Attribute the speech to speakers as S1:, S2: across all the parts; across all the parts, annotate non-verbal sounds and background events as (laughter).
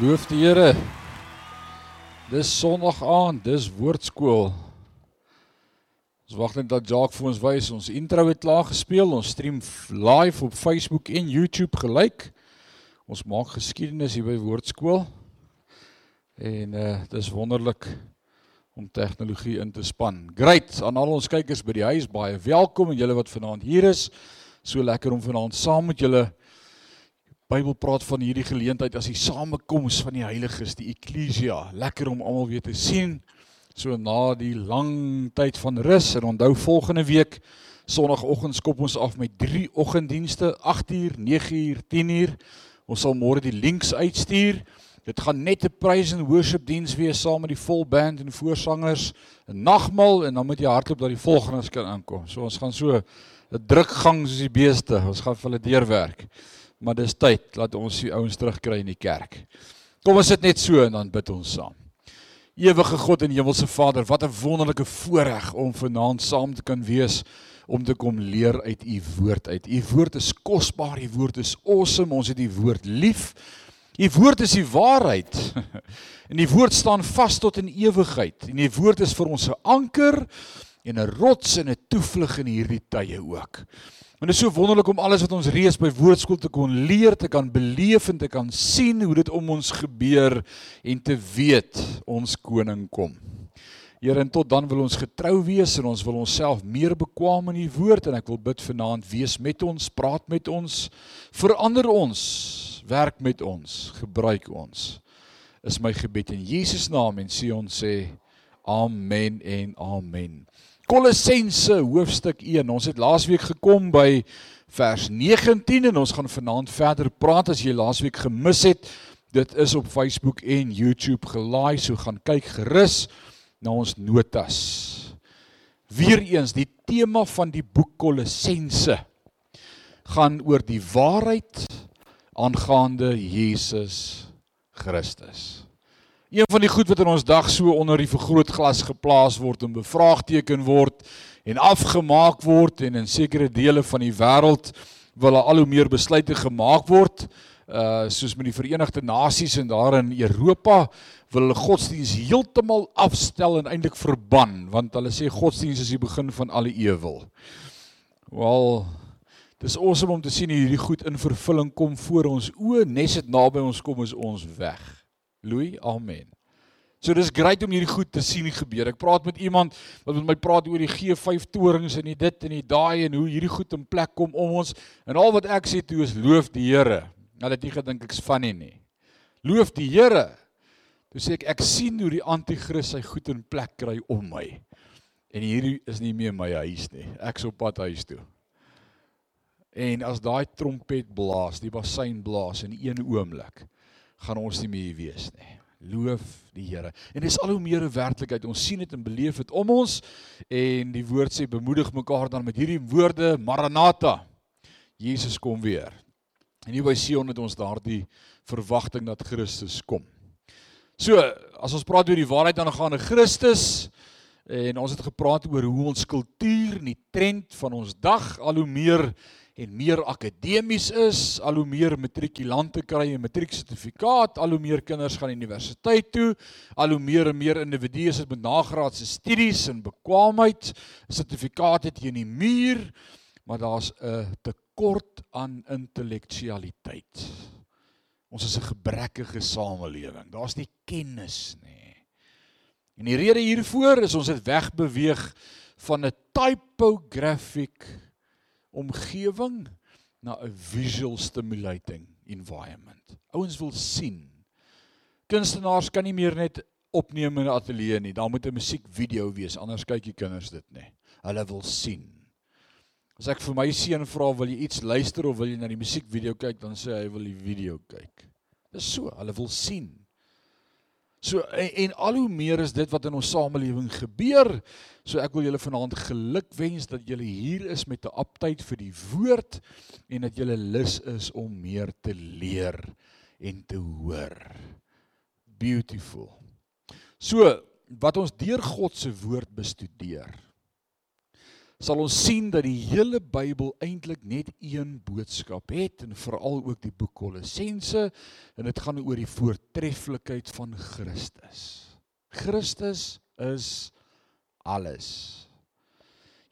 S1: Loof die Here. Dis Sondag aand, dis woordskool. Ons wag net dat Jacques vir ons wys. Ons intro het klaar gespeel. Ons stream live op Facebook en YouTube gelyk. Ons maak geskiedenis hier by Woordskool. En uh dis wonderlik om tegnologie in te span. Great aan al ons kykers by die huis, baie welkom en julle wat vanaand hier is. So lekker om vanaand saam met julle Bybel praat van hierdie geleentheid as die samekoms van die heiliges, die eklesia. Lekker om almal weer te sien so na die lang tyd van rus en onthou volgende week Sondagoggend skop ons af met drie oggenddienste 8uur, 9uur, 10uur. Ons sal môre die links uitstuur. Dit gaan net 'n praise and worship diens wees saam met die vol band en voorsangers, 'n nagmaal en dan moet jy hardloop dat die volgendes kan aankom. So ons gaan so 'n drukgang soos die beeste. Ons gaan vir hulle deurwerk. Maar dis tyd dat ons die ouens terugkry in die kerk. Kom ons sit net so en dan bid ons saam. Ewige God en Hemelse Vader, wat 'n wonderlike voorreg om vanaand saam te kan wees om te kom leer uit u woord uit. U woord is kosbaar, u woord is awesome. Ons het u woord lief. U woord is die waarheid. (laughs) En die woord staan vas tot in ewigheid. En die woord is vir ons 'n anker en 'n rots en 'n toevlug in hierdie tye ook. En dit is so wonderlik om alles wat ons reeds by woordskool te kon leer, te kan beleef en te kan sien hoe dit om ons gebeur en te weet ons koning kom. Here en tot dan wil ons getrou wees en ons wil onsself meer bekwam in u woord en ek wil bid vanaand wees met ons, praat met ons, verander ons, werk met ons, gebruik ons. Is my gebed in Jesus naam en sê ons sê amen en amen. Kolossense hoofstuk 1. Ons het laasweek gekom by vers 19 en ons gaan vanaand verder praat as jy laasweek gemis het. Dit is op Facebook en YouTube gelaai, so gaan kyk gerus na ons notas. Weereens die tema van die boek Kolossense gaan oor die waarheid aangaande Jesus Christus. Een van die goed wat in ons dag so onder die vergrootglas geplaas word en bevraagteken word en afgemaak word en in sekere dele van die wêreld wil al hoe meer besluite gemaak word uh soos met die Verenigde Nasies en daar in Europa wil hulle godsdiens heeltemal afstel en eintlik verban want hulle sê godsdiens is die begin van alle ewel. Wel dis awesome om te sien hierdie goed in vervulling kom voor ons oë, nes dit naby ons kom is ons weg. Loei, amen. So dis great om hierdie goed te sien gebeur. Ek praat met iemand wat met my praat oor die G5 torings en dit en die daai en hoe hierdie goed in plek kom om ons en al wat ek sê toe is loof die Here. Nou dat jy gedink ek's funny nie. Loof die Here. Toe sê ek ek sien hoe die anti-kris sy goed in plek kry om my. En hierdie is nie meer my huis nie. Ek's op pad huis toe. En as daai trompet blaas, die bassein blaas in een oomblik, gaan ons nie meer hier wees nie. Loof die Here. En dis al hoe meer 'n werklikheid. Ons sien dit en beleef dit om ons en die woord sê bemoedig mekaar dan met hierdie woorde Maranatha. Jesus kom weer. En hier by Sion het ons daardie verwagting dat Christus kom. So, as ons praat oor die waarheid aangaande Christus en ons het gepraat oor hoe ons kultuur en die trend van ons dag al hoe meer en meer akademies is, al hoe meer matrikulante kry 'n matrieksertifikaat, al hoe meer kinders gaan universiteit toe, al hoe meer en meer individue sit met nagraadse studies en bekwaamheid, sertifikate teen die muur, maar daar's 'n tekort aan intellektualiteit. Ons is 'n gebrekkige samelewing. Daar's nie kennis nie. En die rede hiervoor is ons het wegbeweeg van 'n typographic omgewing na 'n visual stimulating environment. Ouens wil sien. Kunstenaars kan nie meer net opneem in 'n ateljee nie. Daar moet 'n musiekvideo wees, anders kyk die kinders dit nie. Hulle wil sien. As ek vir my seun vra, "Wil jy iets luister of wil jy na die musiekvideo kyk?" dan sê hy, "Hy wil die video kyk." Dis so, hulle wil sien. So en, en al hoe meer is dit wat in ons samelewing gebeur. So ek wil julle vanaand geluk wens dat julle hier is met 'n aptyd vir die woord en dat julle lus is om meer te leer en te hoor. Beautiful. So wat ons deur God se woord bestudeer sal ons sien dat die hele Bybel eintlik net een boodskap het en veral ook die boek Kolossense en dit gaan oor die voortreffelikheid van Christus. Christus is alles.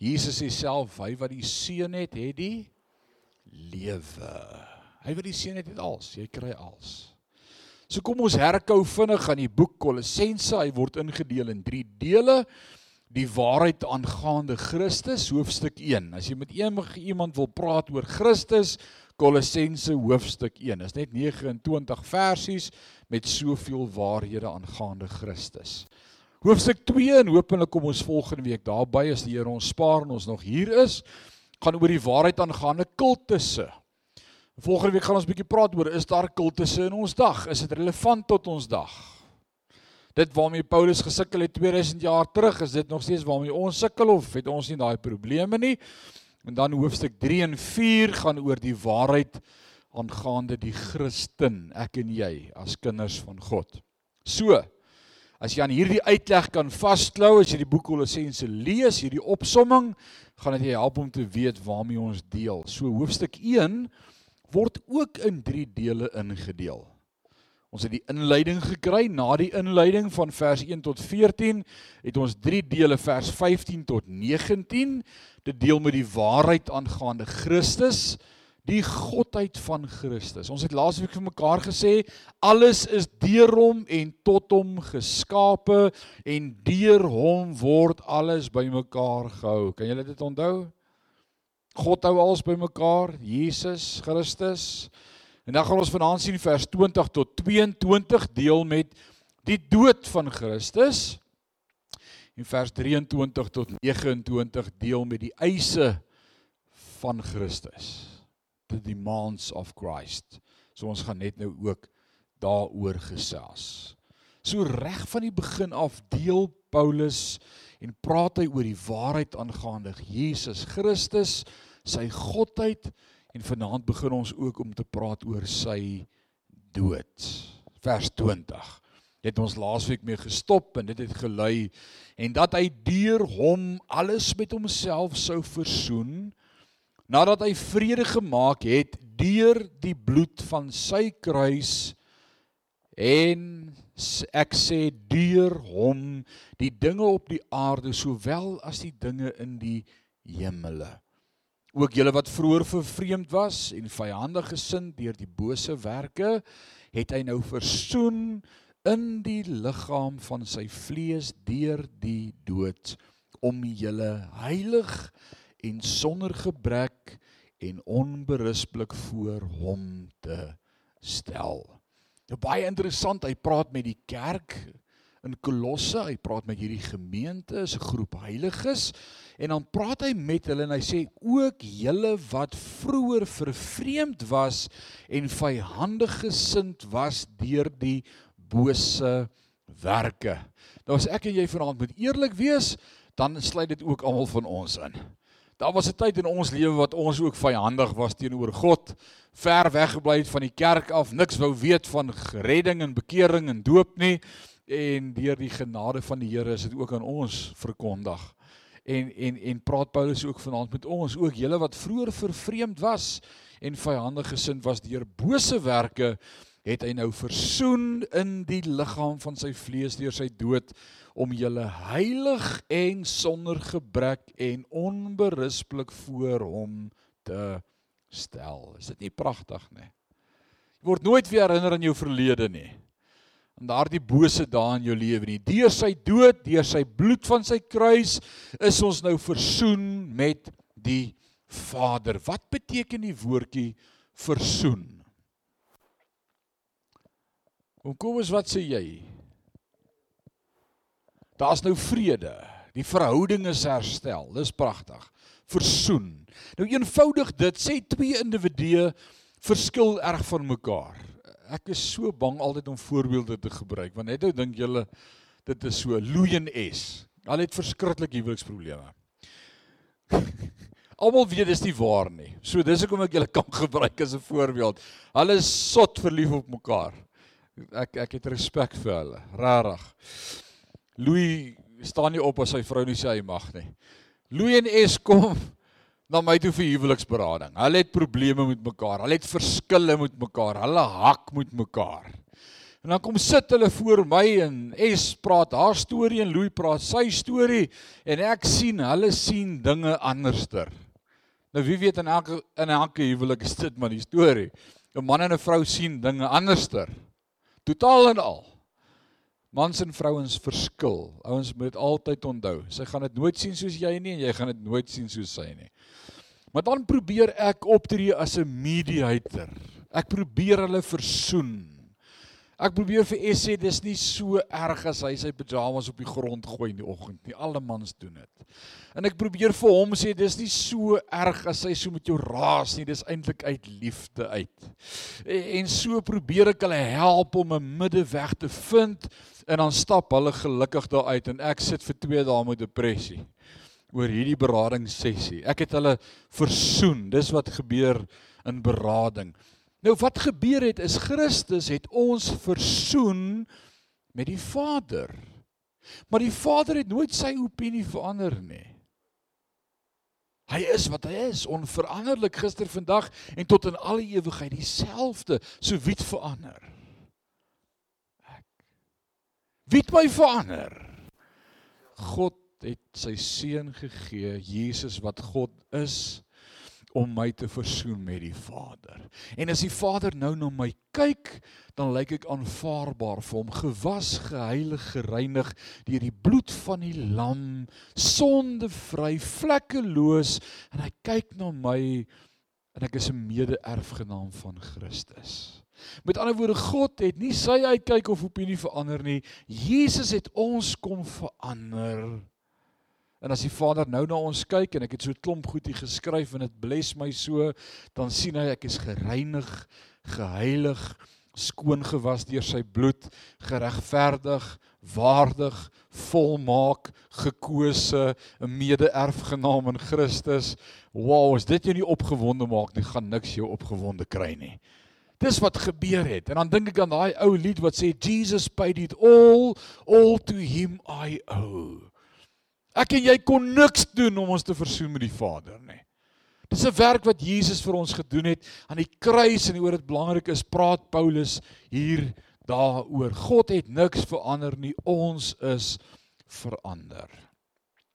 S1: Jesus sê self, hy wat die seun het, het die lewe. Hy wat die seun het, het alles. Jy kry alles. So kom ons herkou vinnig aan die boek Kolossense. Hy word ingedeel in 3 dele. Die waarheid aangaande Christus, hoofstuk 1. As jy met enige iemand wil praat oor Christus, Kolossense hoofstuk 1. Dit is net 29 versies met soveel waarhede aangaande Christus. Hoofstuk 2 en hopelik kom ons volgende week daarby as die Here ons spaar en ons nog hier is, gaan oor die waarheid aangaande kultusse. Volgende week gaan ons 'n bietjie praat oor is daar kultusse in ons dag? Is dit relevant tot ons dag? Dit waarmee Paulus gesukkel het 2000 jaar terug, is dit nog steeds waarmee ons sukkel of het ons nie daai probleme nie? En dan hoofstuk 3 en 4 gaan oor die waarheid aangaande die Christen, ek en jy as kinders van God. So, as jy aan hierdie uitleg kan vasklou as jy die boek Kolossense lees, hierdie opsomming, gaan dit jou help om te weet waarmee ons deel. So hoofstuk 1 word ook in 3 dele ingedeel. Ons het die inleiding gekry. Na die inleiding van vers 1 tot 14 het ons 3 dele vers 15 tot 19. Dit deel met die waarheid aangaande Christus, die godheid van Christus. Ons het laasweek vir mekaar gesê alles is deur hom en tot hom geskape en deur hom word alles bymekaar gehou. Kan julle dit onthou? God hou alles bymekaar, Jesus Christus. En dan gaan ons vanaand sien vers 20 tot 22 deel met die dood van Christus. En vers 23 tot 29 deel met die eise van Christus. The demands of Christ. So ons gaan net nou ook daaroor gesels. So reg van die begin af deel Paulus en praat hy oor die waarheid aangaande Jesus Christus sy godheid en vanaand begin ons ook om te praat oor sy dood. Vers 20. Het ons laasweek mee gestop en dit het gelei en dat hy deur hom alles met homself sou versoen nadat hy vrede gemaak het deur die bloed van sy kruis en ek sê deur hom die dinge op die aarde sowel as die dinge in die hemele ook julle wat vroeër vervreemd was en vyandig gesind deur die bose werke, het hy nou versoen in die liggaam van sy vlees deur die dood om julle heilig en sonder gebrek en onberispelik voor hom te stel. Nou baie interessant, hy praat met die kerk in Kolosse, hy praat met hierdie gemeente, 'n groep heiliges en dan praat hy met hulle en hy sê ook julle wat vroeër vervreemd was en vyandig gesind was deur die bose werke. Nou as ek en jy vanaand moet eerlik wees, dan sluit dit ook almal van ons in. Daar was 'n tyd in ons lewe wat ons ook vyandig was teenoor God, ver weggebly het van die kerk af, niks wou weet van redding en bekering en doop nie en deur die genade van die Here is dit ook aan ons verkondig. En en en praat Paulus ook vanaand met ons, ook julle wat vroeër vervreemd was en vyandig gesind was deur bose werke, het hy nou versoen in die liggaam van sy vlees deur sy dood om julle heilig en sonder gebrek en onberispelik voor hom te stel. Is dit nie pragtig nie? Jy word nooit weer herinner aan jou verlede nie aan daardie bose dae in jou lewe nie. Deur sy dood, deur sy bloed van sy kruis is ons nou versoen met die Vader. Wat beteken die woordjie versoen? Kom kom ons wat sê jy? Daar's nou vrede. Die verhouding is herstel. Dis pragtig. Versoen. Nou eenvoudig dit sê twee individue verskil erg van mekaar ek is so bang altyd om voorbeelde te gebruik want net nou dink julle dit is so Louis en S. Hulle het verskriklik huweliksprobleme. (laughs) Almal weet dis nie waar nie. So dis hoekom ek julle kan (laughs) gebruik as 'n voorbeeld. Hulle is sot verlief op mekaar. Ek ek het respek vir hulle, regtig. Louis staan nie op as sy vrou nie sê hy mag nie. Louis en S kom na my toe vir huweliksberading. Hulle het probleme met mekaar. Hulle het verskille met mekaar. Hulle hak met mekaar. En dan kom sit hulle voor my en S praat haar storie en Louis praat sy storie en ek sien hulle sien dinge anderster. Nou wie weet in elke in elke huwelik is dit maar die storie. 'n Man en 'n vrou sien dinge anderster. Totaal en al. Mans en vrouens verskil. Ouens moet dit altyd onthou. Sy gaan dit nooit sien soos jy nie en jy gaan dit nooit sien soos sy nie. Maar dan probeer ek optree as 'n mediator. Ek probeer hulle versoen. Ek probeer vir S sê dis nie so erg as hy sy pyjamas op die grond gooi in die oggend nie. Alle mans doen dit. En ek probeer vir hom sê dis nie so erg as hy so met jou raas nie. Dis eintlik uit liefde uit. En, en so probeer ek hulle help om 'n middeweg te vind en dan stap hulle gelukkig daar uit en ek sit vir 2 dae met depressie oor hierdie beradingssessie. Ek het hulle versoen. Dis wat gebeur in berading. Nou wat gebeur het is Christus het ons versoen met die Vader. Maar die Vader het nooit sy opinie verander nie. Hy is wat hy is, onveranderlik gister, vandag en tot in alle ewigheid dieselfde. So wie het verander? Ek. Wie het my verander? God het sy seun gegee, Jesus wat God is om my te versoen met die Vader. En as die Vader nou na my kyk, dan lyk ek aanvaarbaar vir hom, gewas, geheilig, gereinig deur die bloed van die lam, sondevry, vlekkeloos en hy kyk na my en ek is 'n mede-erfgenaam van Christus. Met ander woorde, God het nie sy uitkyk of opinie verander nie. Jesus het ons kom verander. En as die Vader nou na ons kyk en ek het so 'n klomp goed hier geskryf en dit bless my so, dan sien hy ek is gereinig, geheilig, skoon gewas deur sy bloed, geregverdig, waardig, volmaak, gekose, 'n mede-erfgenaam in Christus. Wow, as dit jou nie opgewonde maak nie, gaan niks jou opgewonde kry nie. Dis wat gebeur het. En dan dink ek aan daai ou lied wat sê Jesus paid it all, all to him I owe. Ek en jy kon niks doen om ons te versoen met die Vader nie. Dis 'n werk wat Jesus vir ons gedoen het aan die kruis en oor dit belangrik is praat Paulus hier daaroor. God het niks verander nie. Ons is verander.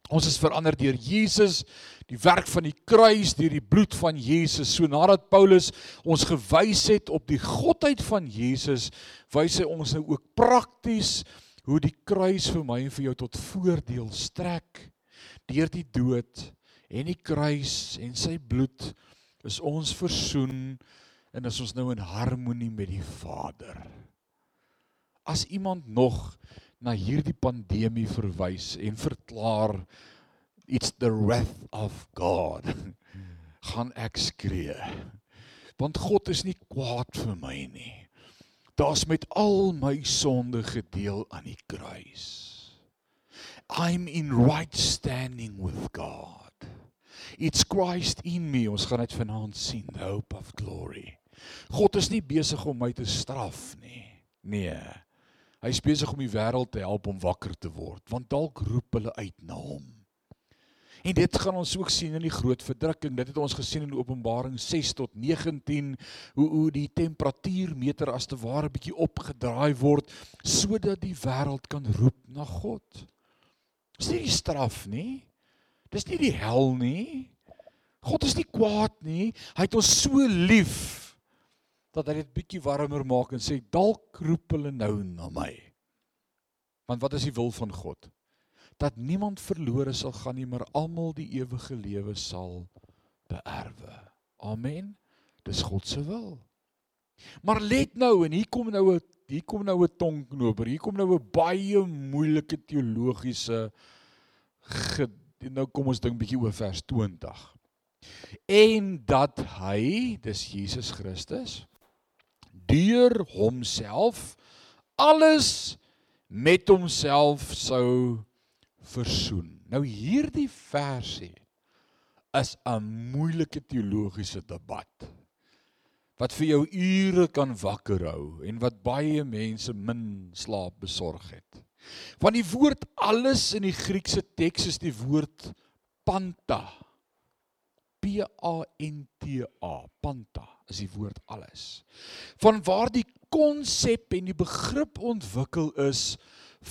S1: Ons is verander deur Jesus, die werk van die kruis, deur die bloed van Jesus. So nadat Paulus ons gewys het op die godheid van Jesus, wys hy ons nou ook prakties hoe die kruis vir my en vir jou tot voordeel strek deur die dood en die kruis en sy bloed is ons versoen en is ons nou in harmonie met die Vader. As iemand nog na hierdie pandemie verwys en verklaar it's the wrath of God, (laughs) gaan ek skree. Want God is nie kwaad vir my nie. Daar's met al my sonde gedeel aan die kruis. I'm in right standing with God. It's Christ in me. Ons gaan dit vanaand sien, the hope of glory. God is nie besig om my te straf nie. Nee. Hy is besig om die wêreld te help om wakker te word, want dalk roep hulle uit na hom. En dit gaan ons ook sien in die groot verdrukking. Dit het ons gesien in Openbaring 6 tot 19 hoe hoe die temperatuurmeter as te ware bietjie opgedraai word sodat die wêreld kan roep na God. Dis nie die straf nie. Dis nie die hel nie. God is nie kwaad nie. Hy het ons so lief dat hy dit bietjie warmer maak en sê dalk roep hulle nou na my. Want wat is die wil van God? Dat niemand verlore sal gaan nie, maar almal die ewige lewe sal beerwe. Amen. Dis God se wil. Maar let nou en hier kom nou 'n hier kom nou 'n tongknoper. Hier kom nou 'n baie moeilike teologiese nou kom ons dink bietjie oor vers 20. En dat hy, dis Jesus Christus, deur homself alles met homself sou versoen. Nou hierdie versie is 'n moeilike teologiese debat wat vir jou ure kan wakker hou en wat baie mense min slaap besorg het. Want die woord alles in die Griekse teks is die woord panta. P A N T A, panta is die woord alles. Van waar die konsep en die begrip ontwikkel is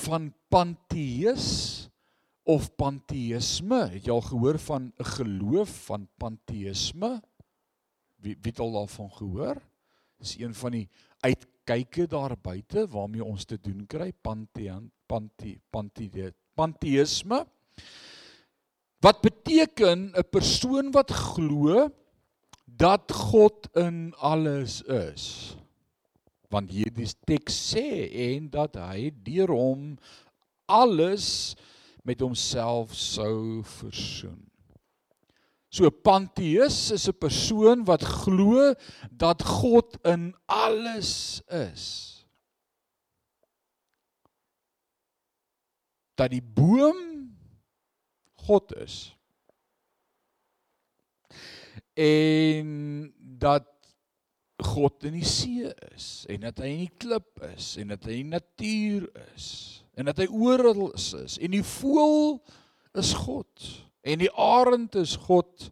S1: van pantheïs of pantheïsme. Het jy al gehoor van 'n geloof van pantheïsme? Wie wie het al daarvan gehoor? Dis een van die kykie daar buite waarmee ons te doen kry, pantheon, panti, panti, pantheïsme. Wat beteken 'n persoon wat glo dat God in alles is. Want hierdie teks sê en dat hy deur hom alles met homself sou versoen. So pantheïs is 'n persoon wat glo dat God in alles is. Dat die boom God is. En dat God in die see is en dat hy in die klip is en dat hy in die natuur is en dat hy oral is, en die voël is God. En die arend is God.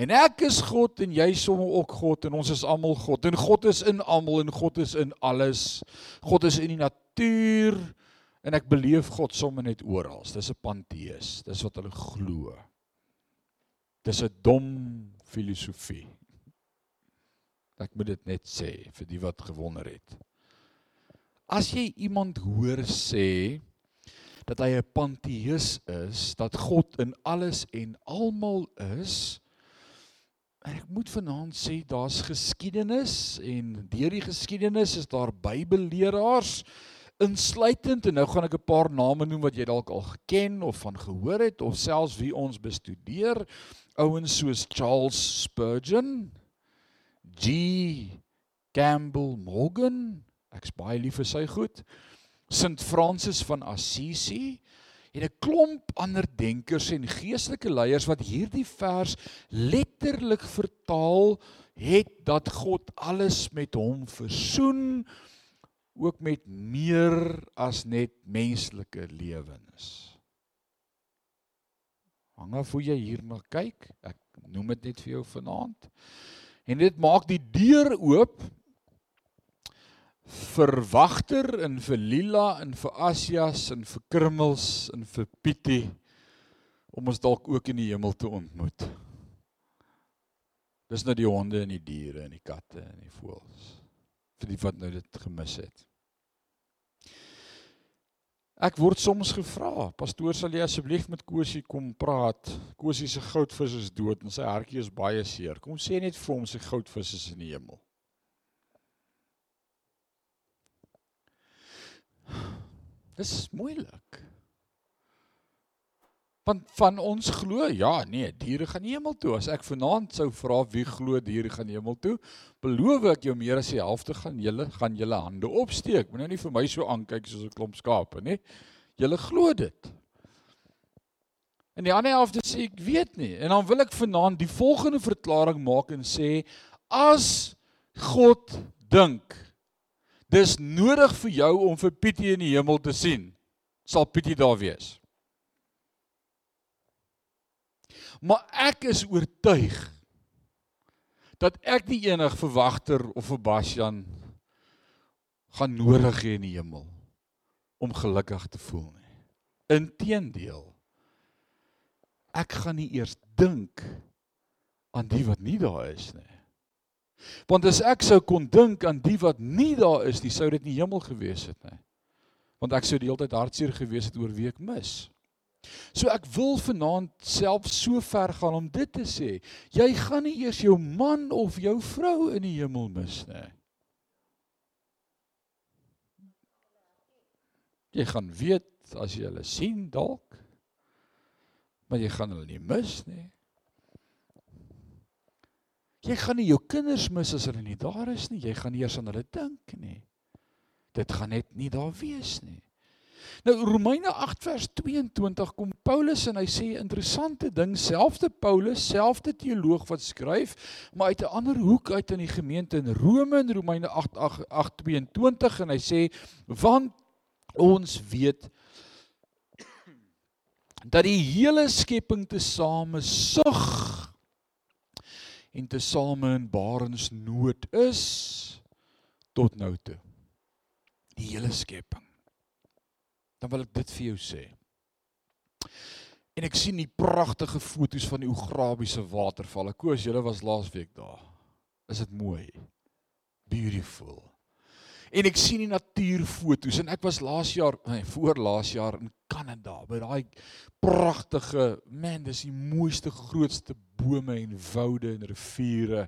S1: En ek is God en jy somme ook God en ons is almal God. En God is in almal en God is in alles. God is in die natuur en ek beleef God somme net oral. Dis 'n panteïs dis wat hulle glo. Dis 'n dom filosofie. Ek moet dit net sê vir die wat gewonder het. As jy iemand hoor sê dat hy 'n panteïs is, dat God in alles en almal is, ek moet vanaand sê daar's geskiedenis en deur die geskiedenis is daar Bybelleraars insluitend. En nou gaan ek 'n paar name noem wat jy dalk al geken of van gehoor het of selfs wie ons bestudeer. Ouens soos Charles Spurgeon G. Campbell Morgan, ek's baie lief vir sy goed. St Francis van Assisi en 'n klomp ander denkers en geestelike leiers wat hierdie vers letterlik vertaal het dat God alles met hom versoen ook met meer as net menslike lewens. Hang af hoe jy hierna kyk. Ek noem dit net vir jou vanaand. En dit maak die deur oop vir wagter en vir Lila en vir Asias en vir Krummels en vir Pietie om ons dalk ook in die hemel te ontmoet. Dis nou die honde en die diere en die katte en die voëls vir die wat nou dit gemis het. Ek word soms gevra, pastoor sal jy asseblief met Kosie kom praat? Kosie se goudvis is dood en sy hartjie is baie seer. Kom sê net vir hom sy goudvis is in die hemel. Dis moeilik. Want van ons glo, ja, nee, diere gaan hemel toe. As ek vanaand sou vra wie glo diere gaan hemel toe, beloof ek jou meer as die helfte gaan julle gaan julle hande opsteek. Moenie nou nie vir my so aankyk soos 'n klomp skape nie. Julle glo dit. En die ander helfte sê ek weet nie. En dan wil ek vanaand die volgende verklaring maak en sê as God dink dis nodig vir jou om vir Pietie in die hemel te sien, sal Pietie daar wees. Maar ek is oortuig dat ek nie enig verwagter of 'n Basjan gaan nodig hê in die hemel om gelukkig te voel nie. Inteendeel. Ek gaan nie eers dink aan die wat nie daar is nie. Want as ek sou kon dink aan die wat nie daar is nie, sou dit nie hemel gewees het nie. Want ek sou die hele tyd hartseer gewees het oor wie ek mis. So ek wil vanaand self so ver gaan om dit te sê. Jy gaan nie eers jou man of jou vrou in die hemel mis nie. Jy gaan weet as jy hulle sien dalk. Maar jy gaan hulle nie mis nie. Jy gaan nie jou kinders mis as hulle nie daar is nie. Jy gaan nie eers aan hulle dink nie. Dit gaan net nie daar wees nie. Nou Romeine 8 vers 22 kom Paulus en hy sê 'n interessante ding, selfde Paulus, selfde teoloog wat skryf, maar uit 'n ander hoek uit in die gemeente in Rome in Romeine 8 8 8:22 en hy sê want ons weet dat die hele skepping tesame sug en tesame in barensnood is tot nou toe. Die hele skepping dan wil ek dit vir jou sê. En ek sien die pragtige foto's van die Oegrabiese watervalle. Koos, julle was laasweek daar. Is dit mooi? Beautiful. En ek sien die natuurfoto's en ek was laas jaar, nee, voor laas jaar in Kanada by daai pragtige, man, dis die mooiste grootste bome en woude en riviere.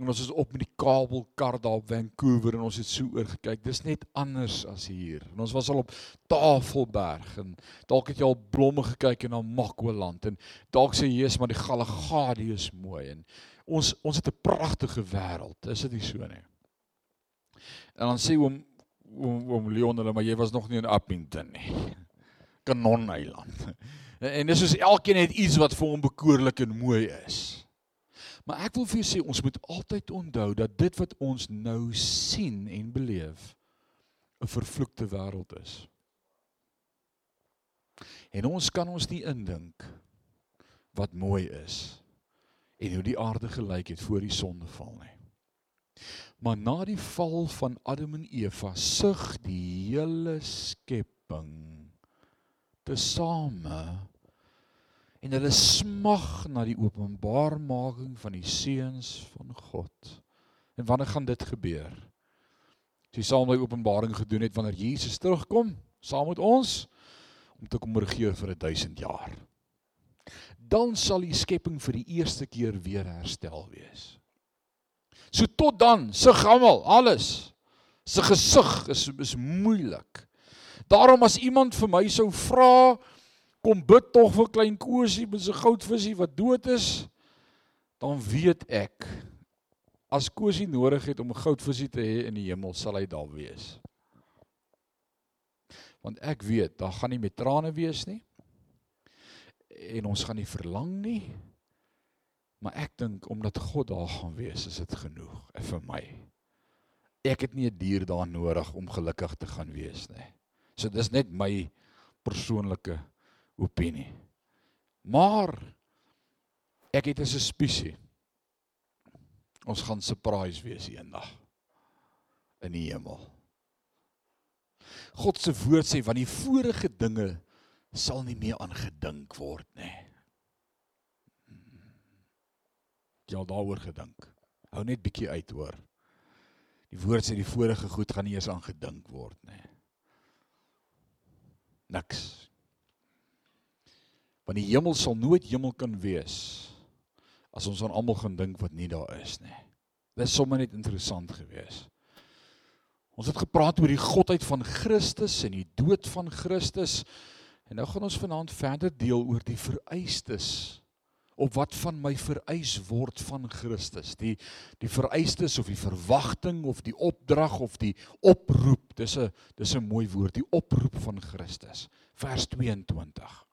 S1: En ons is op met die kabelkar daar op Vancouver en ons het so oor gekyk. Dis net anders as hier. En ons was al op Tafelberg en dalk het jy al blomme gekyk in Namakwa-land en dalk sê jy, "Maar die Galagadi is mooi." En ons ons het 'n pragtige wêreld. Is dit nie so nie? En dan sê oom oom, oom Leon hulle, maar jy was nog nie in Appington nie. (laughs) Kanoneiland. (laughs) En dis soos elkeen het iets wat vir hom bekoorlik en mooi is. Maar ek wil vir jou sê ons moet altyd onthou dat dit wat ons nou sien en beleef 'n vervloekte wêreld is. En ons kan ons nie indink wat mooi is en hoe die aarde gelyk het voor die sondeval nie. Maar na die val van Adam en Eva sug die hele skepping tesame en hulle smag na die openbarmaking van die seuns van God. En wanneer gaan dit gebeur? As jy saam met Openbaring gedoen het wanneer Jesus terugkom saam met ons om te kom regeer vir 1000 jaar. Dan sal die skepping vir die eerste keer weer herstel wees. So tot dan, se almal, alles. Se gesig is is moeilik. Daarom as iemand vir my sou vra, kom bid tog vir klein Kosie met sy goudvisie wat dood is, dan weet ek as Kosie nodig het om 'n goudvisie te hê in die hemel, sal hy daar wees. Want ek weet, daar gaan nie met trane wees nie. En ons gaan nie verlang nie. Maar ek dink omdat God daar gaan wees, is dit genoeg vir my. Ek het nie 'n dier daar nodig om gelukkig te gaan wees nie. So dis net my persoonlike opinie. Maar ek het 'n suspisie. Ons gaan surprise wees eendag in die hemel. God se woord sê want die vorige dinge sal nie meer aangedink word nie. Jy al daaroor gedink. Hou net bietjie uit hoor. Die woord sê die vorige goed gaan nie eens aangedink word nie. Niks. Want die hemel sal nooit hemel kan wees as ons aan almal gaan dink wat nie daar is nie. Dit is sommer net interessant geweest. Ons het gepraat oor die godheid van Christus en die dood van Christus. En nou gaan ons vanaand verder deel oor die vereistes op wat van my vereis word van Christus. Die die vereistes of die verwagting of die opdrag of die oproep. Dis 'n dis 'n mooi woord, die oproep van Christus. Vers 22.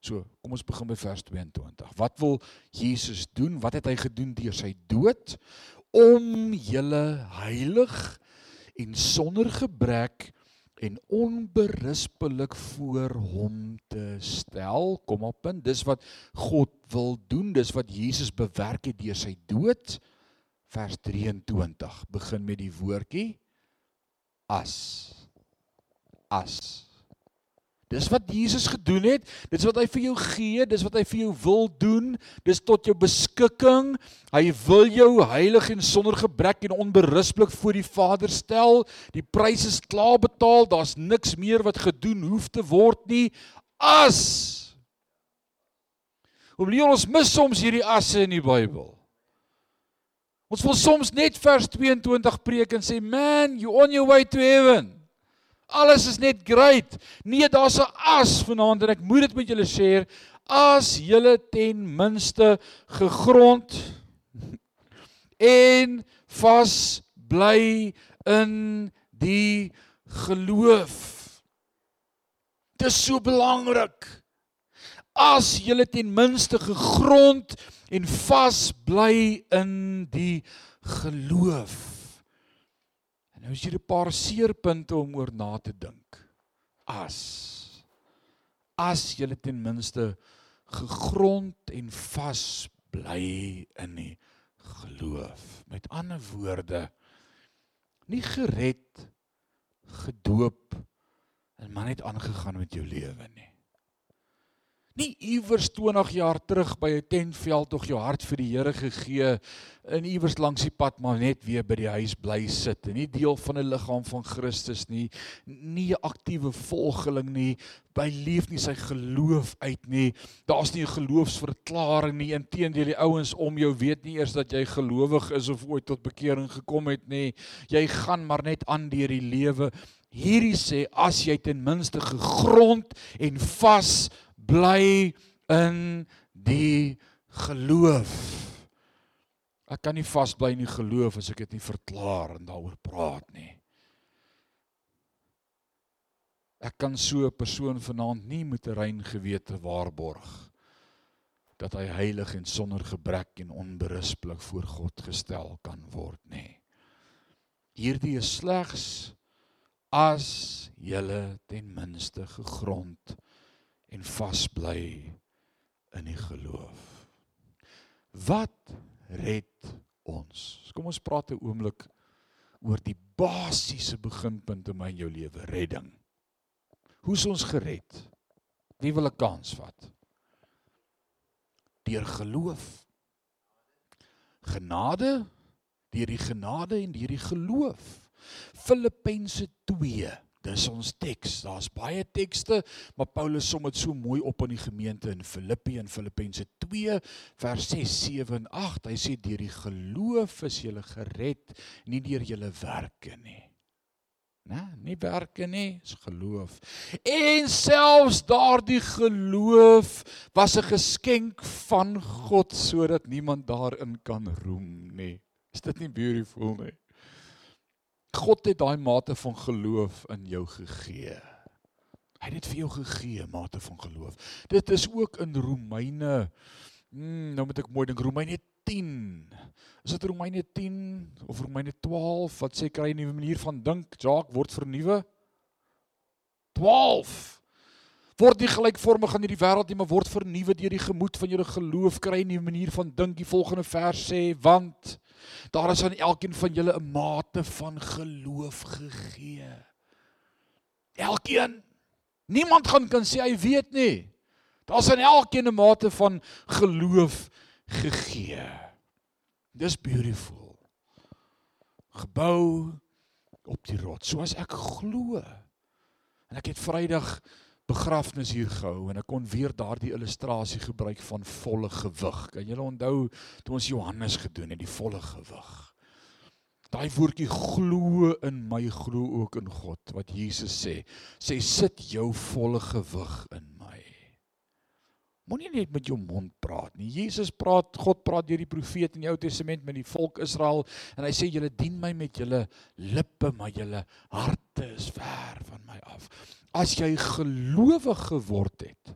S1: So, kom ons begin by vers 22. Wat wil Jesus doen? Wat het hy gedoen deur sy dood om julle heilig en sonder gebrek en onberispelik voor hom te stel. Kom op punt. Dis wat God wil doen. Dis wat Jesus bewerk het deur sy dood. Vers 23 begin met die woordjie as. As. Dis wat Jesus gedoen het. Dis wat hy vir jou gee, dis wat hy vir jou wil doen. Dis tot jou beskikking. Hy wil jou heilig en sonder gebrek en onberispelik voor die Vader stel. Die prys is klaar betaal. Daar's niks meer wat gedoen hoef te word nie. As Om leer ons mis soms hierdie asse in die Bybel. Ons wil soms net vers 22 preek en sê, "Man, you on your way to heaven." Alles is net great. Nee, daar's 'n as vanaand en ek moet dit met julle share. As julle ten minste gegrond en vas bly in die geloof. Dit is so belangrik. As julle ten minste gegrond en vas bly in die geloof. En nou is hier 'n paar seerpunte om oor na te dink. As as jy ten minste gegrond en vas bly in die geloof. Met ander woorde, nie gered, gedoop en maar net aangegaan met jou lewe nie. Nie iewers 20 jaar terug by 'n tentveld tog jou hart vir die Here gegee in iewers langs die pad maar net weer by die huis bly sit en nie deel van 'n liggaam van Christus nie, nie 'n aktiewe volgeling nie, by leef nie sy geloof uit nie. Daar's nie 'n geloofsverklaring nie. Inteendeel die ouens om jou weet nie eers dat jy gelowig is of ooit tot bekering gekom het nie. Jy gaan maar net aan deur die lewe. Hierdie sê as jy ten minste gegrond en vas bly in die geloof. Ek kan nie vasbly in die geloof as ek dit nie verklaar en daaroor praat nie. Ek kan so 'n persoon vanaand nie met 'n rein gewete waarborg dat hy heilig en sonder gebrek en onberispelik voor God gestel kan word nie. Hierdie is slegs as jy ten minste gegrond en vasbly in die geloof. Wat red ons? Kom ons praat 'n oomblik oor die basiese beginpunte in my en jou lewe, redding. Hoe's ons gered? Wie wil 'n kans vat? Deur geloof. Genade, deur die genade en deur die geloof. Filippense 2 Dis ons teks. Daar's baie tekste, maar Paulus som dit so mooi op aan die gemeente in Filippi en Filippense 2 vers 6, 7 en 8. Hy sê deur die geloof is jy gered, nie deur jou werke nie. Né? Nie werke nie, is geloof. En selfs daardie geloof was 'n geskenk van God sodat niemand daarin kan roem nie. Is dit nie beautiful nie? God het daai mate van geloof in jou gegee. Hy het dit vir jou gegee, mate van geloof. Dit is ook in Romeine hmm, nou moet ek mooi dink Romeine 10. Is dit Romeine 10 of Romeine 12 wat sê kry 'n nuwe manier van dink, Jacques word vernuwe? 12 word nie gelykvormig aan hierdie wêreld nie, maar word vernuwe deur die gemoed van julle geloof, kry 'n nuwe manier van dink. Die volgende vers sê want Daar is aan elkeen van julle 'n mate van geloof gegee. Elkeen. Niemand gaan kan sê hy weet nie. Daar's aan elkeen 'n mate van geloof gegee. Dis beautiful. Gebou op die rots, soos ek glo. En ek het Vrydag begrafnis hier gehou en ek kon weer daardie illustrasie gebruik van volle gewig. Kan julle onthou toe ons Johannes gedoen het die volle gewig? Daai woordjie glo in my glo ook in God wat Jesus sê. Sê sit jou volle gewig in my. Moenie net met jou mond praat nie. Jesus praat, God praat deur die profeet in die Ou Testament met die volk Israel en hy sê julle dien my met julle lippe, maar julle harte is ver van my af. As jy gelowig geword het,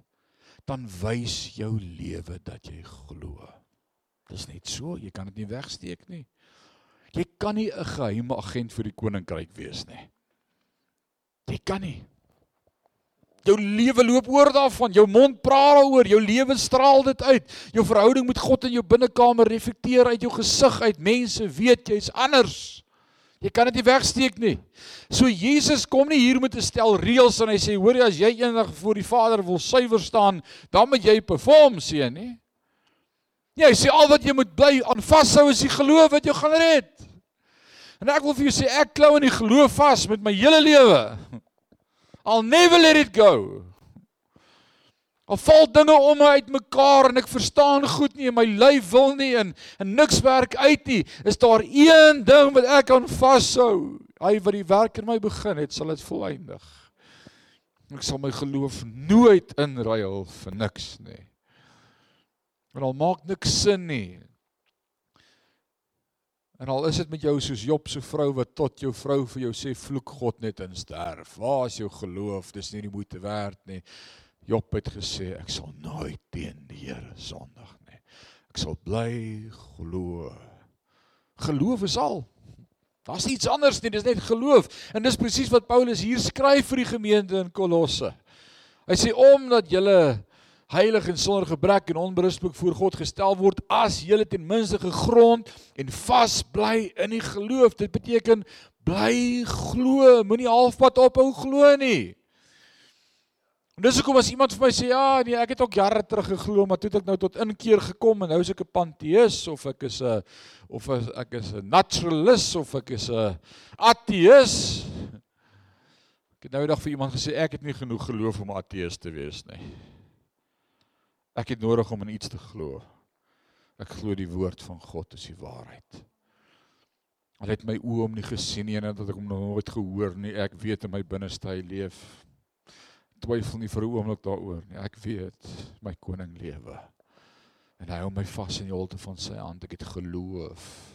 S1: dan wys jou lewe dat jy glo. Dis net so, jy kan dit nie wegsteek nie. Jy kan nie 'n geheime agent vir die koninkryk wees nie. Jy kan nie. Jou lewe loop oor daarvan, jou mond praat daaroor, jou lewe straal dit uit. Jou verhouding met God in jou binnekamer reflekteer uit jou gesig uit. Mense weet jy's anders. Jy kan dit nie wegsteek nie. So Jesus kom nie hier met 'n stel reëls en hy sê hoor jy as jy eendag voor die Vader wil suiwer staan, dan moet jy perform sien, nie? Nee, hy sê al wat jy moet bly aan vashou is die geloof wat jou gaan red. En ek wil vir jou sê ek klou in die geloof vas met my hele lewe. I'll never let it go. Al val dinge om my uitmekaar en ek verstaan goed nie en my lyf wil nie en en niks werk uit nie. Is daar een ding wat ek kan vashou? Hy wat die werk in my begin het, sal dit volëindig. Ek sal my geloof nooit inruil vir niks nie. En al maak niks sin nie. En al is dit met jou soos Job se vrou wat tot jou vrou vir jou sê vloek God net in sterf. Waar is jou geloof? Dis nie die moeite werd nie. Job het gesê ek sal nooit teen die Here sondig nie. Ek sal bly glo. Geloof is al. Daar's iets anders nie, dis net geloof. En dis presies wat Paulus hier skryf vir die gemeente in Kolosse. Hy sê omdat julle heilig en sonder gebrek en onberispelik voor God gestel word as julle ten minste gegrond en vas bly in die geloof. Dit beteken bly glo, moenie halfpad ophou glo nie. En dis hoekom as iemand vir my sê ja, nee, ek het ook jare terug geglo, maar toe het ek nou tot inkeer gekom en nou is ek 'n panteïs of ek is 'n of as ek is 'n naturalis of ek is 'n ateïs. Ek het nou eendag vir iemand gesê ek het nie genoeg geloof om ateïs te wees nie. Ek het nodig om in iets te glo. Ek glo die woord van God is die waarheid. Al het my oë hom nie gesien nie en dat ek hom nog nooit gehoor nie. Ek weet in my binneste hy leef. Twyfel nie vir 'n oomblik daaroor nie. Ek weet my koning lewe. En hy hou my vas in die holte van sy hand. Ek het geloof.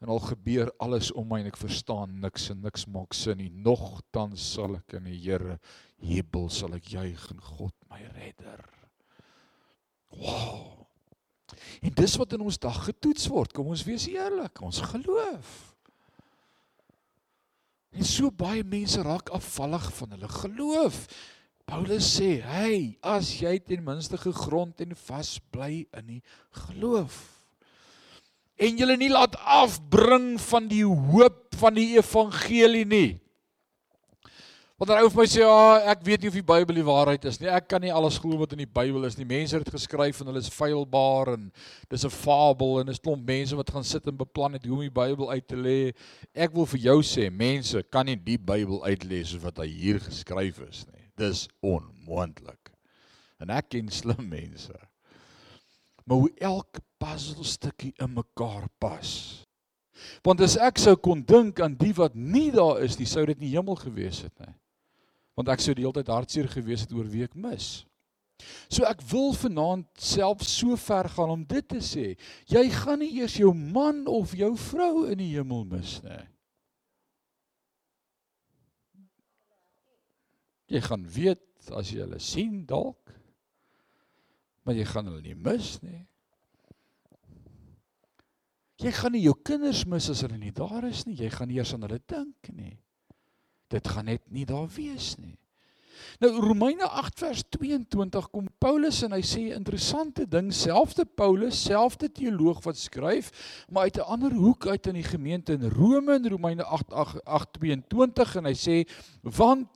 S1: En al gebeur alles om my en ek verstaan niks en niks maak sin nie. Nogtans sal ek in die Here jubel, sal ek juig in God my redder. Wow. En dis wat in ons dag getoets word. Kom ons wees eerlik, ons geloof. En so baie mense raak afvallig van hulle geloof. Paulus sê, "Hey, as jy ten minste gegrond en vas bly in die geloof en jy nie laat afbring van die hoop van die evangelie nie." Want dan ou vir my sê, "Ja, ek weet nie of die Bybel die waarheid is nie. Ek kan nie alles glo wat in die Bybel is nie. Mense het dit geskryf en hulle is feilbaar en dis 'n fabel en dis klomp mense wat gaan sit en beplan het hoe om die Bybel uit te lê. Ek wil vir jou sê, mense kan nie die Bybel uitlê soos wat hy hier geskryf is nie. Dis onmoontlik. En ek ken slim mense. Maar hoe elke puzzelstukkie in mekaar pas. Want as ek sou kon dink aan die wat nie daar is nie, sou dit nie hemel gewees het nie want ek sou die hele tyd hartseer gewees het oor wie ek mis. So ek wil vanaand self so ver gaan om dit te sê, jy gaan nie eers jou man of jou vrou in die hemel mis nie. Jy gaan weet as jy hulle sien dalk, maar jy gaan hulle nie mis nie. Jy gaan nie jou kinders mis as hulle nie daar is nie, jy gaan nie eers aan hulle dink nie. Dit gaan net nie daar wees nie. Nou Romeine 8 vers 22 kom Paulus en hy sê interessante ding, selfde Paulus, selfde teoloog wat skryf, maar uit 'n ander hoek uit in die gemeente in Rome in Romeine 8 8 8:22 en hy sê want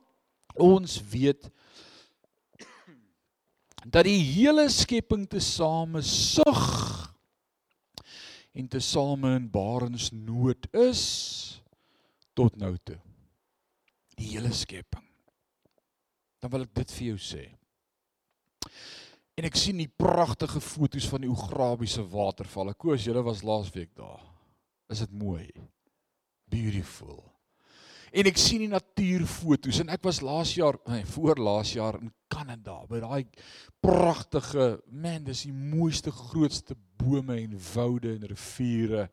S1: ons weet dat die hele skepping tesame sug en tesame in barensnood is tot nou toe die hele skepping. Dan wil ek dit vir jou sê. En ek sien die pragtige foto's van die Oegrabiese watervalle. Koos, julle was laasweek daar. Is dit mooi? Beautiful. En ek sien die natuurfoto's en ek was laas jaar, nee, voor laas jaar in Kanada by daai pragtige, man, dis die mooiste grootste bome en woude en riviere.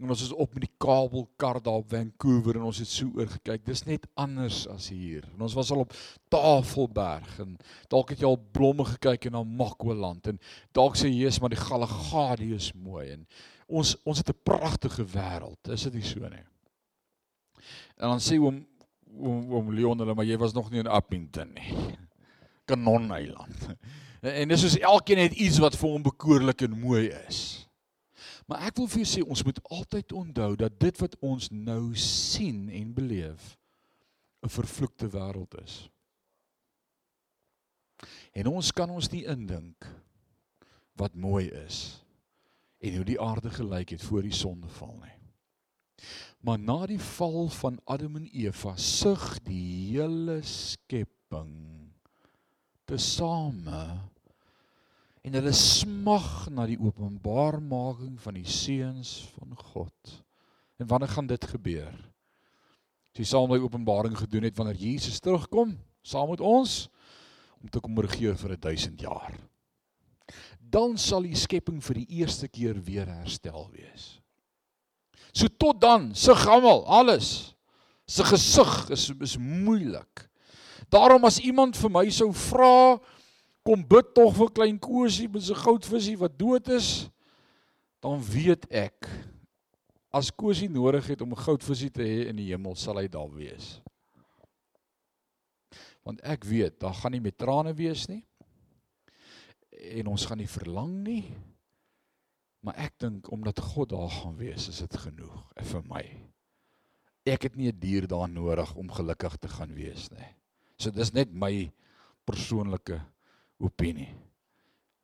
S1: En ons is op met die kabelkar daar op Vancouver en ons het so oor gekyk. Dis net anders as hier. En ons was al op Tafelberg en dalk het jy al blomme gekyk in Namakwa-land en dalk sê jy, "Jesus, maar die Galagadi is mooi." En ons ons het 'n pragtige wêreld. Is dit nie so nie? En dan sê oom oom, oom Leon hulle, maar jy was nog nie in Appington nie. Kanoneiland. (laughs) En dis soos elkeen het iets wat vir hom bekoorlik en mooi is. Maar ek wil vir jou sê ons moet altyd onthou dat dit wat ons nou sien en beleef 'n vervloekte wêreld is. En ons kan ons nie indink wat mooi is en hoe die aarde gelyk het voor die sondeval nie. Maar na die val van Adam en Eva sug die hele skepping tesame en hulle smag na die openbarmaking van die seuns van God. En wanneer gaan dit gebeur? As jy saam met openbaring gedoen het wanneer Jesus terugkom saam met ons om te kom regeer vir 1000 jaar. Dan sal die skepping vir die eerste keer weer herstel wees. So tot dan, sug almal, alles. Se gesig is is moeilik. Daarom as iemand vir my sou vra, kom bid tog vir klein Kosie met sy goudvisie wat dood is, dan weet ek as Kosie nodig het om 'n goudvisie te hê in die hemel, sal hy daar wees. Want ek weet, daar gaan nie met trane wees nie. En ons gaan nie verlang nie. Maar ek dink omdat God daar gaan wees, is dit genoeg vir my. Ek het nie 'n dier daar nodig om gelukkig te gaan wees nie. So dis net my persoonlike opinie.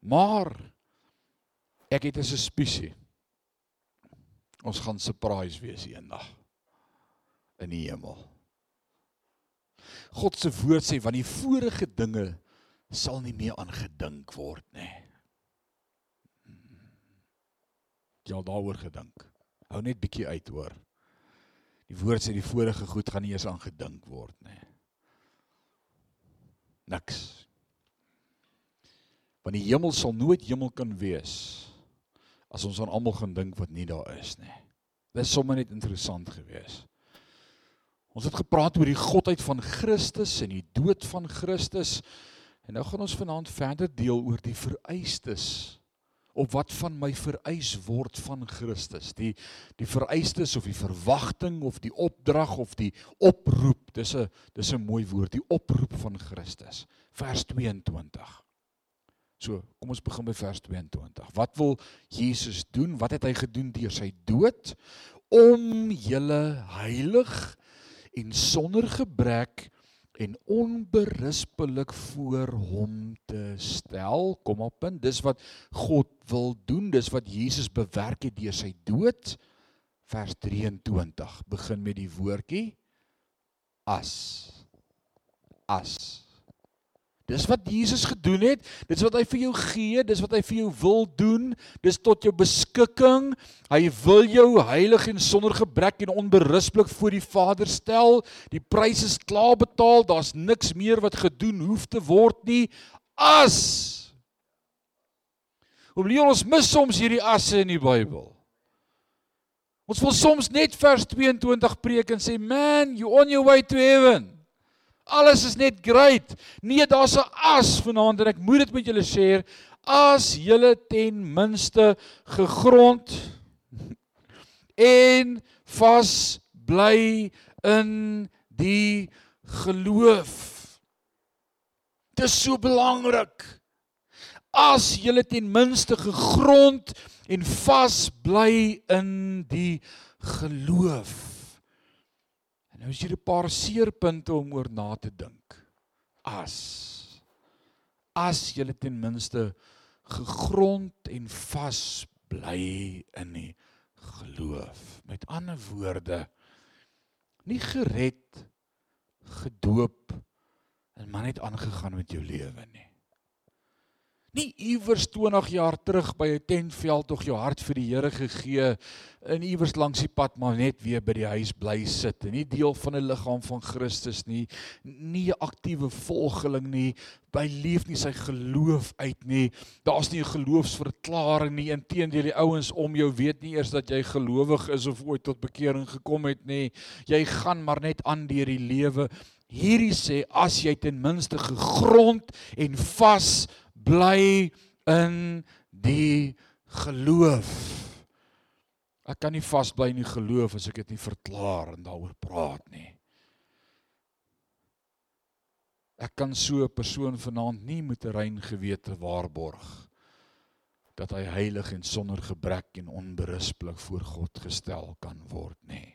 S1: Maar ek het 'n suspisie. Ons gaan surprise wees eendag in die hemel. God se woord sê want die vorige dinge sal nie meer aangedink word nie. Jy al daaroor gedink. Hou net bietjie uit hoor. Die woord sê die vorige goed gaan nie eens aangedink word nie. Niks. Want die hemel sal nooit hemel kan wees as ons aan almal gaan dink wat nie daar is nie. Dit is sommer net interessant geweest. Ons het gepraat oor die godheid van Christus en die dood van Christus. En nou gaan ons vanaand verder deel oor die vereistes op wat van my vereis word van Christus. Die die vereistes of die verwagting of die opdrag of die oproep. Dis 'n dis 'n mooi woord, die oproep van Christus. Vers 22. So, kom ons begin by vers 22. Wat wil Jesus doen? Wat het hy gedoen deur sy dood om julle heilig en sonder gebrek en onberispelik voor hom te stel. Kom op punt. Dis wat God wil doen. Dis wat Jesus bewerk het deur sy dood. Vers 23 begin met die woordjie as. As. Dis wat Jesus gedoen het. Dis wat hy vir jou gee, dis wat hy vir jou wil doen. Dis tot jou beskikking. Hy wil jou heilig en sonder gebrek en onberispelik voor die Vader stel. Die prys is klaar betaal. Daar's niks meer wat gedoen hoef te word nie. As Om leer ons mis soms hierdie asse in die Bybel. Ons wil soms net vers 22 preek en sê, "Man, you on your way to heaven." Alles is net great. Nee, daar's 'n as vanaand en ek moet dit met julle share. As julle ten minste gegrond en vas bly in die geloof. Dis so belangrik. As julle ten minste gegrond en vas bly in die geloof. En nou is hier 'n paar seerpunte om oor na te dink. As as jy ten minste gegrond en vas bly in die geloof. Met ander woorde, nie gered, gedoop en maar net aangegaan met jou lewe nie nie iewers 20 jaar terug by 'n tentveld tog jou hart vir die Here gegee en iewers langs die pad maar net weer by die huis bly sit en nie deel van 'n liggaam van Christus nie nie 'n aktiewe volgeling nie by leef nie sy geloof uit nie. Daar's nie 'n geloofsverklaring nie. Inteendeel die ouens om jou weet nie eers dat jy gelowig is of ooit tot bekering gekom het nie. Jy gaan maar net aan deur die lewe. Hierdie sê as jy ten minste gegrond en vas bly in die geloof. Ek kan nie vasbly in die geloof as ek dit nie verklaar en daaroor praat nie. Ek kan so 'n persoon vanaand nie met 'n rein gewete waarborg dat hy heilig en sonder gebrek en onberispelik voor God gestel kan word nie.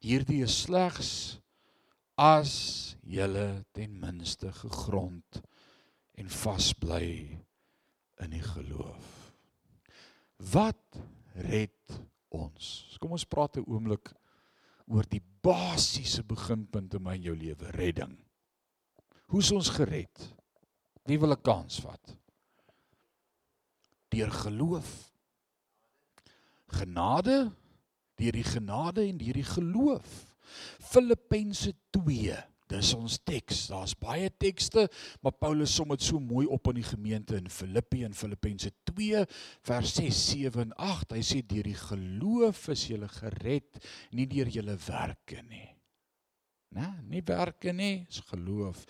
S1: Hierdie is slegs as jy ten minste gegrond en vasbly in die geloof. Wat red ons? Kom ons praat 'n oomblik oor die basiese beginpunte in my jou lewe, redding. Hoe's ons gered? Wie wil 'n kans vat? Deur geloof. Genade, deur die genade en deur die geloof. Filippense 2 Dis ons teks. Daar's baie tekste, maar Paulus som dit so mooi op in die gemeente in Filippi en Filippense 2 vers 6, 7 en 8. Hy sê deur die geloof is jy gered, nie deur jou werke nie. Né? Nie werke nie, is geloof.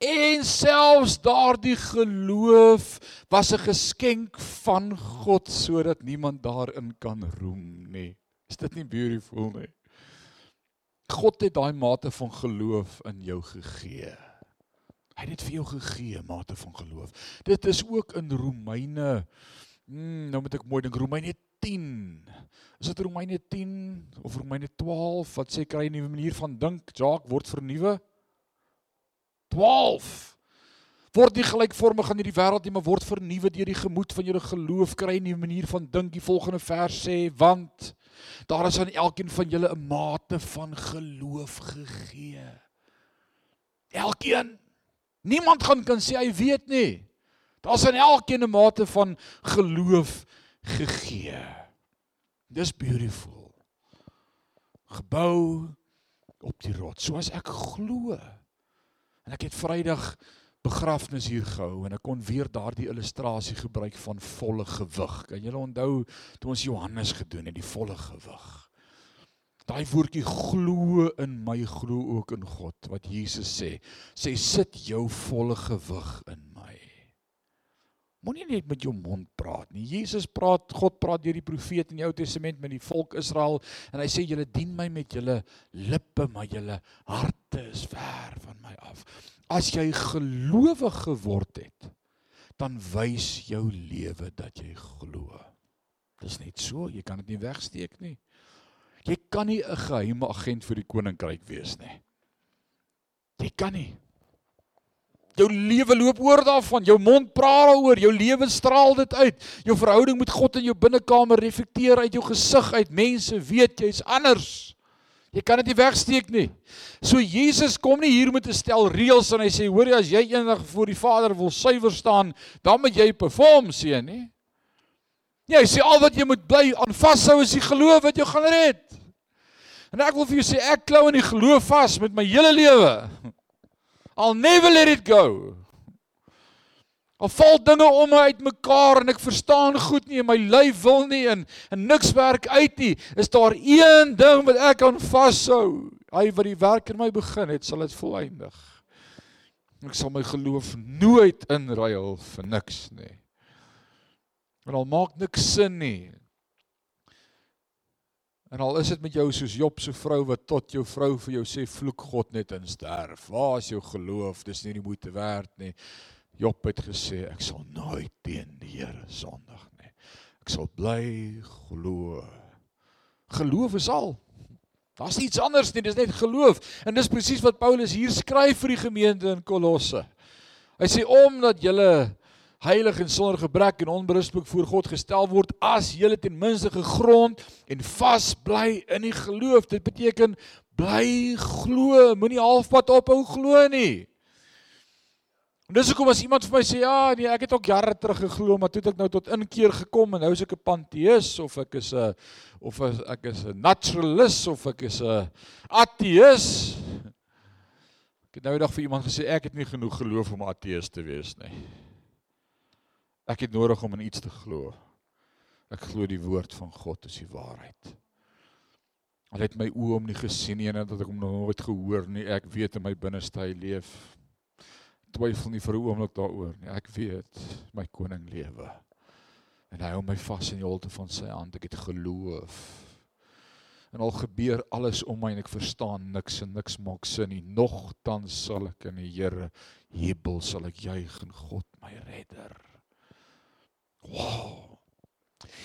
S1: En selfs daardie geloof was 'n geskenk van God sodat niemand daarin kan roem nie. Is dit nie beautiful nie? God het daai mate van geloof in jou gegee. Hy het dit vir jou gegee, mate van geloof. Dit is ook in Romeine hmm, nou moet ek mooi dink Romeine 10. Is dit Romeine 10 of Romeine 12 wat sê kry 'n nuwe manier van dink, Jacques word vernuwe? 12. Word nie gelykvormig aan hierdie wêreld nie, maar word vernuwe deur die gemoed van julle geloof kry in die manier van dink. Die volgende vers sê, want daar is aan elkeen van julle 'n mate van geloof gegee. Elkeen. Niemand gaan kan sê hy weet nie. Daar's aan elkeen 'n mate van geloof gegee. Dis beautiful. Gebou op die rots, soos ek glo. En ek het Vrydag begrafnis hier gehou en ek kon weer daardie illustrasie gebruik van volle gewig. Kan julle onthou toe ons Johannes gedoen het, die volle gewig. Daai woordjie glo in my glo ook in God wat Jesus sê. Sê sit jou volle gewig in my. Moenie net met jou mond praat nie. Jesus praat, God praat deur die profeet in die Ou Testament met die volk Israel en hy sê julle dien my met julle lippe, maar julle harte is ver van my af. As jy gelowig geword het, dan wys jou lewe dat jy glo. Dis net so, jy kan dit nie wegsteek nie. Jy kan nie 'n geheime agent vir die koninkryk wees nie. Jy kan nie. Jou lewe loop oor daarvan, jou mond praat daaroor, jou lewe straal dit uit. Jou verhouding met God in jou binnekamer reflekteer uit jou gesig uit. Mense weet jy's anders. Jy kan dit nie wegsteek nie. So Jesus kom nie hier met 'n stel reëls en hy sê hoor jy as jy eendag voor die Vader wil suiwer staan, dan moet jy perform seën, nie? Ja, hy sê al wat jy moet bly aan vashou is die geloof wat jou gaan red. En ek wil vir jou sê ek klou in die geloof vas met my hele lewe. I'll never let it go. Al val dinge om my uitmekaar en ek verstaan goed nie en my lyf wil nie en en niks werk uit nie. Is daar een ding wat ek aan vashou? Hy wat die werk in my begin het, sal dit volëindig. Ek sal my geloof nooit inruil vir niks nie. En al maak niks sin nie. En al is dit met jou soos Job se vrou wat tot jou vrou vir jou sê vloek God net in sterf. Waar is jou geloof? Dis nie die moeite werd nie. Job het gesê ek sal nooit teen die Here sondig nie. Ek sal bly glo. Geloof is al. Daar's iets anders nie, dis net geloof. En dis presies wat Paulus hier skryf vir die gemeente in Kolosse. Hy sê omdat julle heilig en sonder gebrek en onberispelik voor God gestel word as julle ten minste gegrond en vas bly in die geloof. Dit beteken bly glo, moenie halfpad ophou glo nie. En dis hoekom as iemand vir my sê ja, nee, ek het ook jare terug geglo, maar toe het ek nou tot inkeer gekom en nou is ek 'n panteïs of ek is 'n of as ek is 'n naturalis of ek is 'n ateïs. Ek het nou eendag vir iemand gesê ek het nie genoeg geloof om ateïs te wees nie. Ek het nodig om in iets te glo. Ek glo die woord van God is die waarheid. Al het my oë hom nie gesien nie en dat ek hom nog nooit gehoor nie. Ek weet in my binneste hy leef. Twyfel nie vir 'n oomblik daaroor nie. Ek weet my koning lewe. En hy hou my vas in die holte van sy hand. Ek het geloof. En al gebeur alles om my en ek verstaan niks en niks maak sin nie. Nogtans sal ek in die Here jubel, sal ek juig in God my redder. Wow.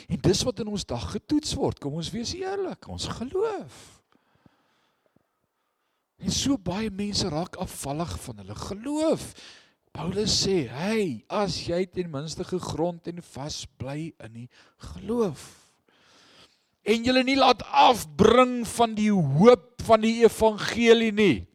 S1: En dis wat in ons dag getoets word. Kom ons wees eerlik, ons geloof. En so baie mense raak afvallig van hulle geloof. Paulus sê, "Hey, as jy ten minste gegrond en vas bly in die geloof en jy nie laat afbring van die hoop van die evangelie nie."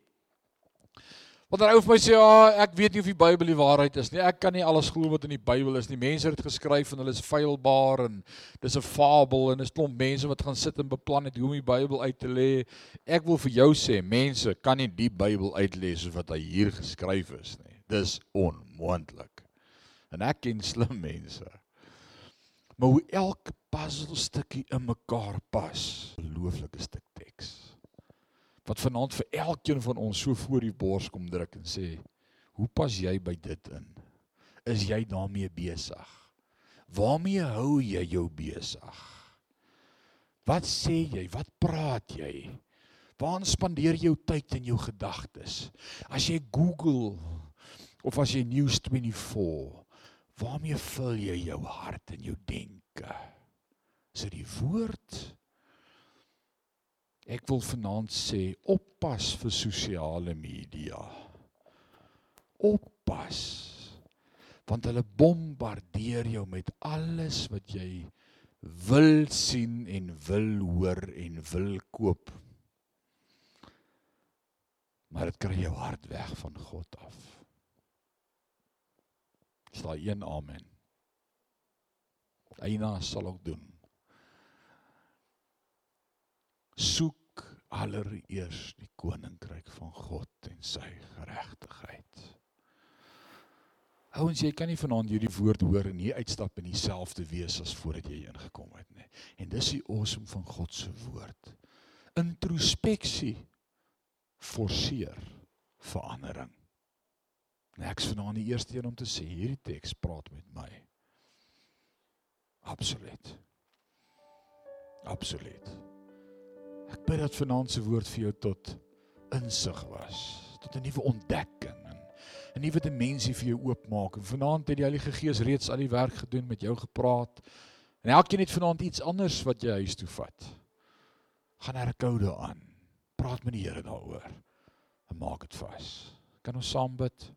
S1: Want dan ou vir my sê, "Ja, ek weet nie of die Bybel die waarheid is nie. Ek kan nie alles glo wat in die Bybel is nie. Mense het dit geskryf en hulle is feilbaar en dis 'n fabel en dis klomp mense wat gaan sit en beplan het hoe om die Bybel uit te lê. Ek wil vir jou sê, mense kan nie die Bybel uitlê soos wat hy hier geskryf is nie. Dis onmoontlik. En ek ken slim mense. Maar hoe elke puzzelstukkie in mekaar pas, 'n ongelooflike stuk wat vanaand vir elkeen van ons so voor die bors kom druk en sê, "Hoe pas jy by dit in? Is jy daarmee besig? Waarmee hou jy jou besig? Wat sê jy? Wat praat jy? Waar spandeer jy jou tyd en jou gedagtes? As jy Google of as jy News24, waarmee vul jy jou hart en jou denke? Is dit die woord? Ek wil vanaand sê oppas vir sosiale media. Oppas. Want hulle bombardeer jou met alles wat jy wil sien en wil hoor en wil koop. Maar dit kry jou hart weg van God af. Is daar een amen? Eina sal ook doen. Soek allereers die koninkryk van God en sy geregtigheid. Ouens, jy kan nie vanaand hierdie woord hoor en hier uitstap en dieselfde wees as voordat jy ingekom het nie. En dis die awesome van God se woord. Introspeksie forceer verandering. En ek's vanaand die eerste een om te sê hierdie teks praat met my. Absoluut. Absoluut. Ek bid dat vanaand se woord vir jou tot insig was, tot 'n nuwe ontdekking en 'n nuwe dimensie vir jou oopmaak. En vanaand het die Heilige Gees reeds al die werk gedoen met jou gepraat. En elkeen het vanaand iets anders wat jy huis toe vat. Gaan herkou daaraan. Praat met die Here daaroor. En maak dit vas. Kan ons saam bid?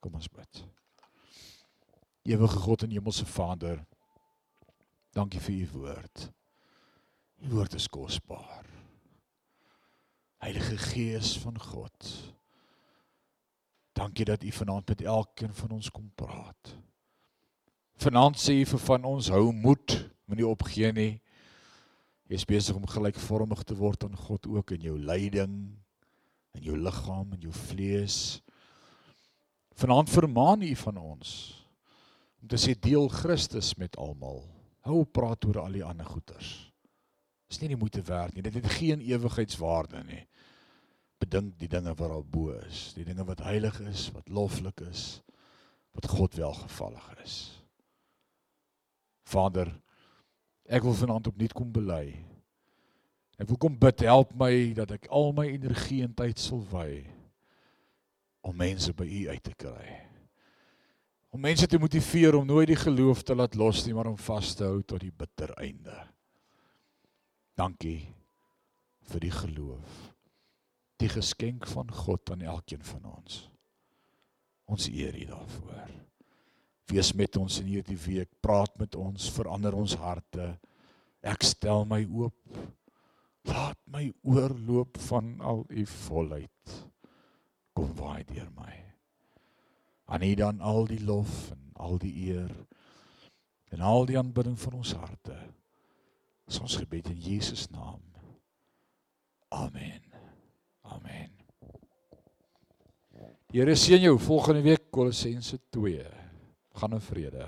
S1: Kom ons bid. Ewige God en Hemelse Vader, dankie vir u woord. U woord is kosbaar. Heilige Gees van God. Dankie dat u vanaand met elkeen van ons kom praat. Vanaand sê u vir van ons hou moed, moenie opgee nie. Jy is besig om gelykvormig te word aan God ook in jou lyding, in jou liggaam en jou vlees. Vanaand vermaan u van ons om te sê deel Christus met almal. Hou praat oor al die ander goeters. Dis nie die moeite werd nie. Dit het geen ewigheidswaarde nie. Bedink die dinge wat daar bo is, die dinge wat heilig is, wat loflik is, wat God welgevallig is. Vader, ek wil vanaand opnuut kom bely. Ek wil kom bid, help my dat ek al my energie en tyd sal wy om mense by U uit te kry. Om mense te motiveer om nooit die geloof te laat los nie, maar om vas te hou tot die bitter einde. Dankie vir die geloof. Die geskenk van God aan elkeen van ons. Ons eer U daarvoor. Wees met ons in hierdie week, praat met ons, verander ons harte. Ek stel my oop. Laat my oorloop van al U volheid. Kom waai deur my. Aan U dan al die lof en al die eer en al die aanbidding van ons harte. Dis ons gebed in Jesus naam. Amen. Amen. Die Here seën jou volgende week Kolossense 2. Gaan in vrede.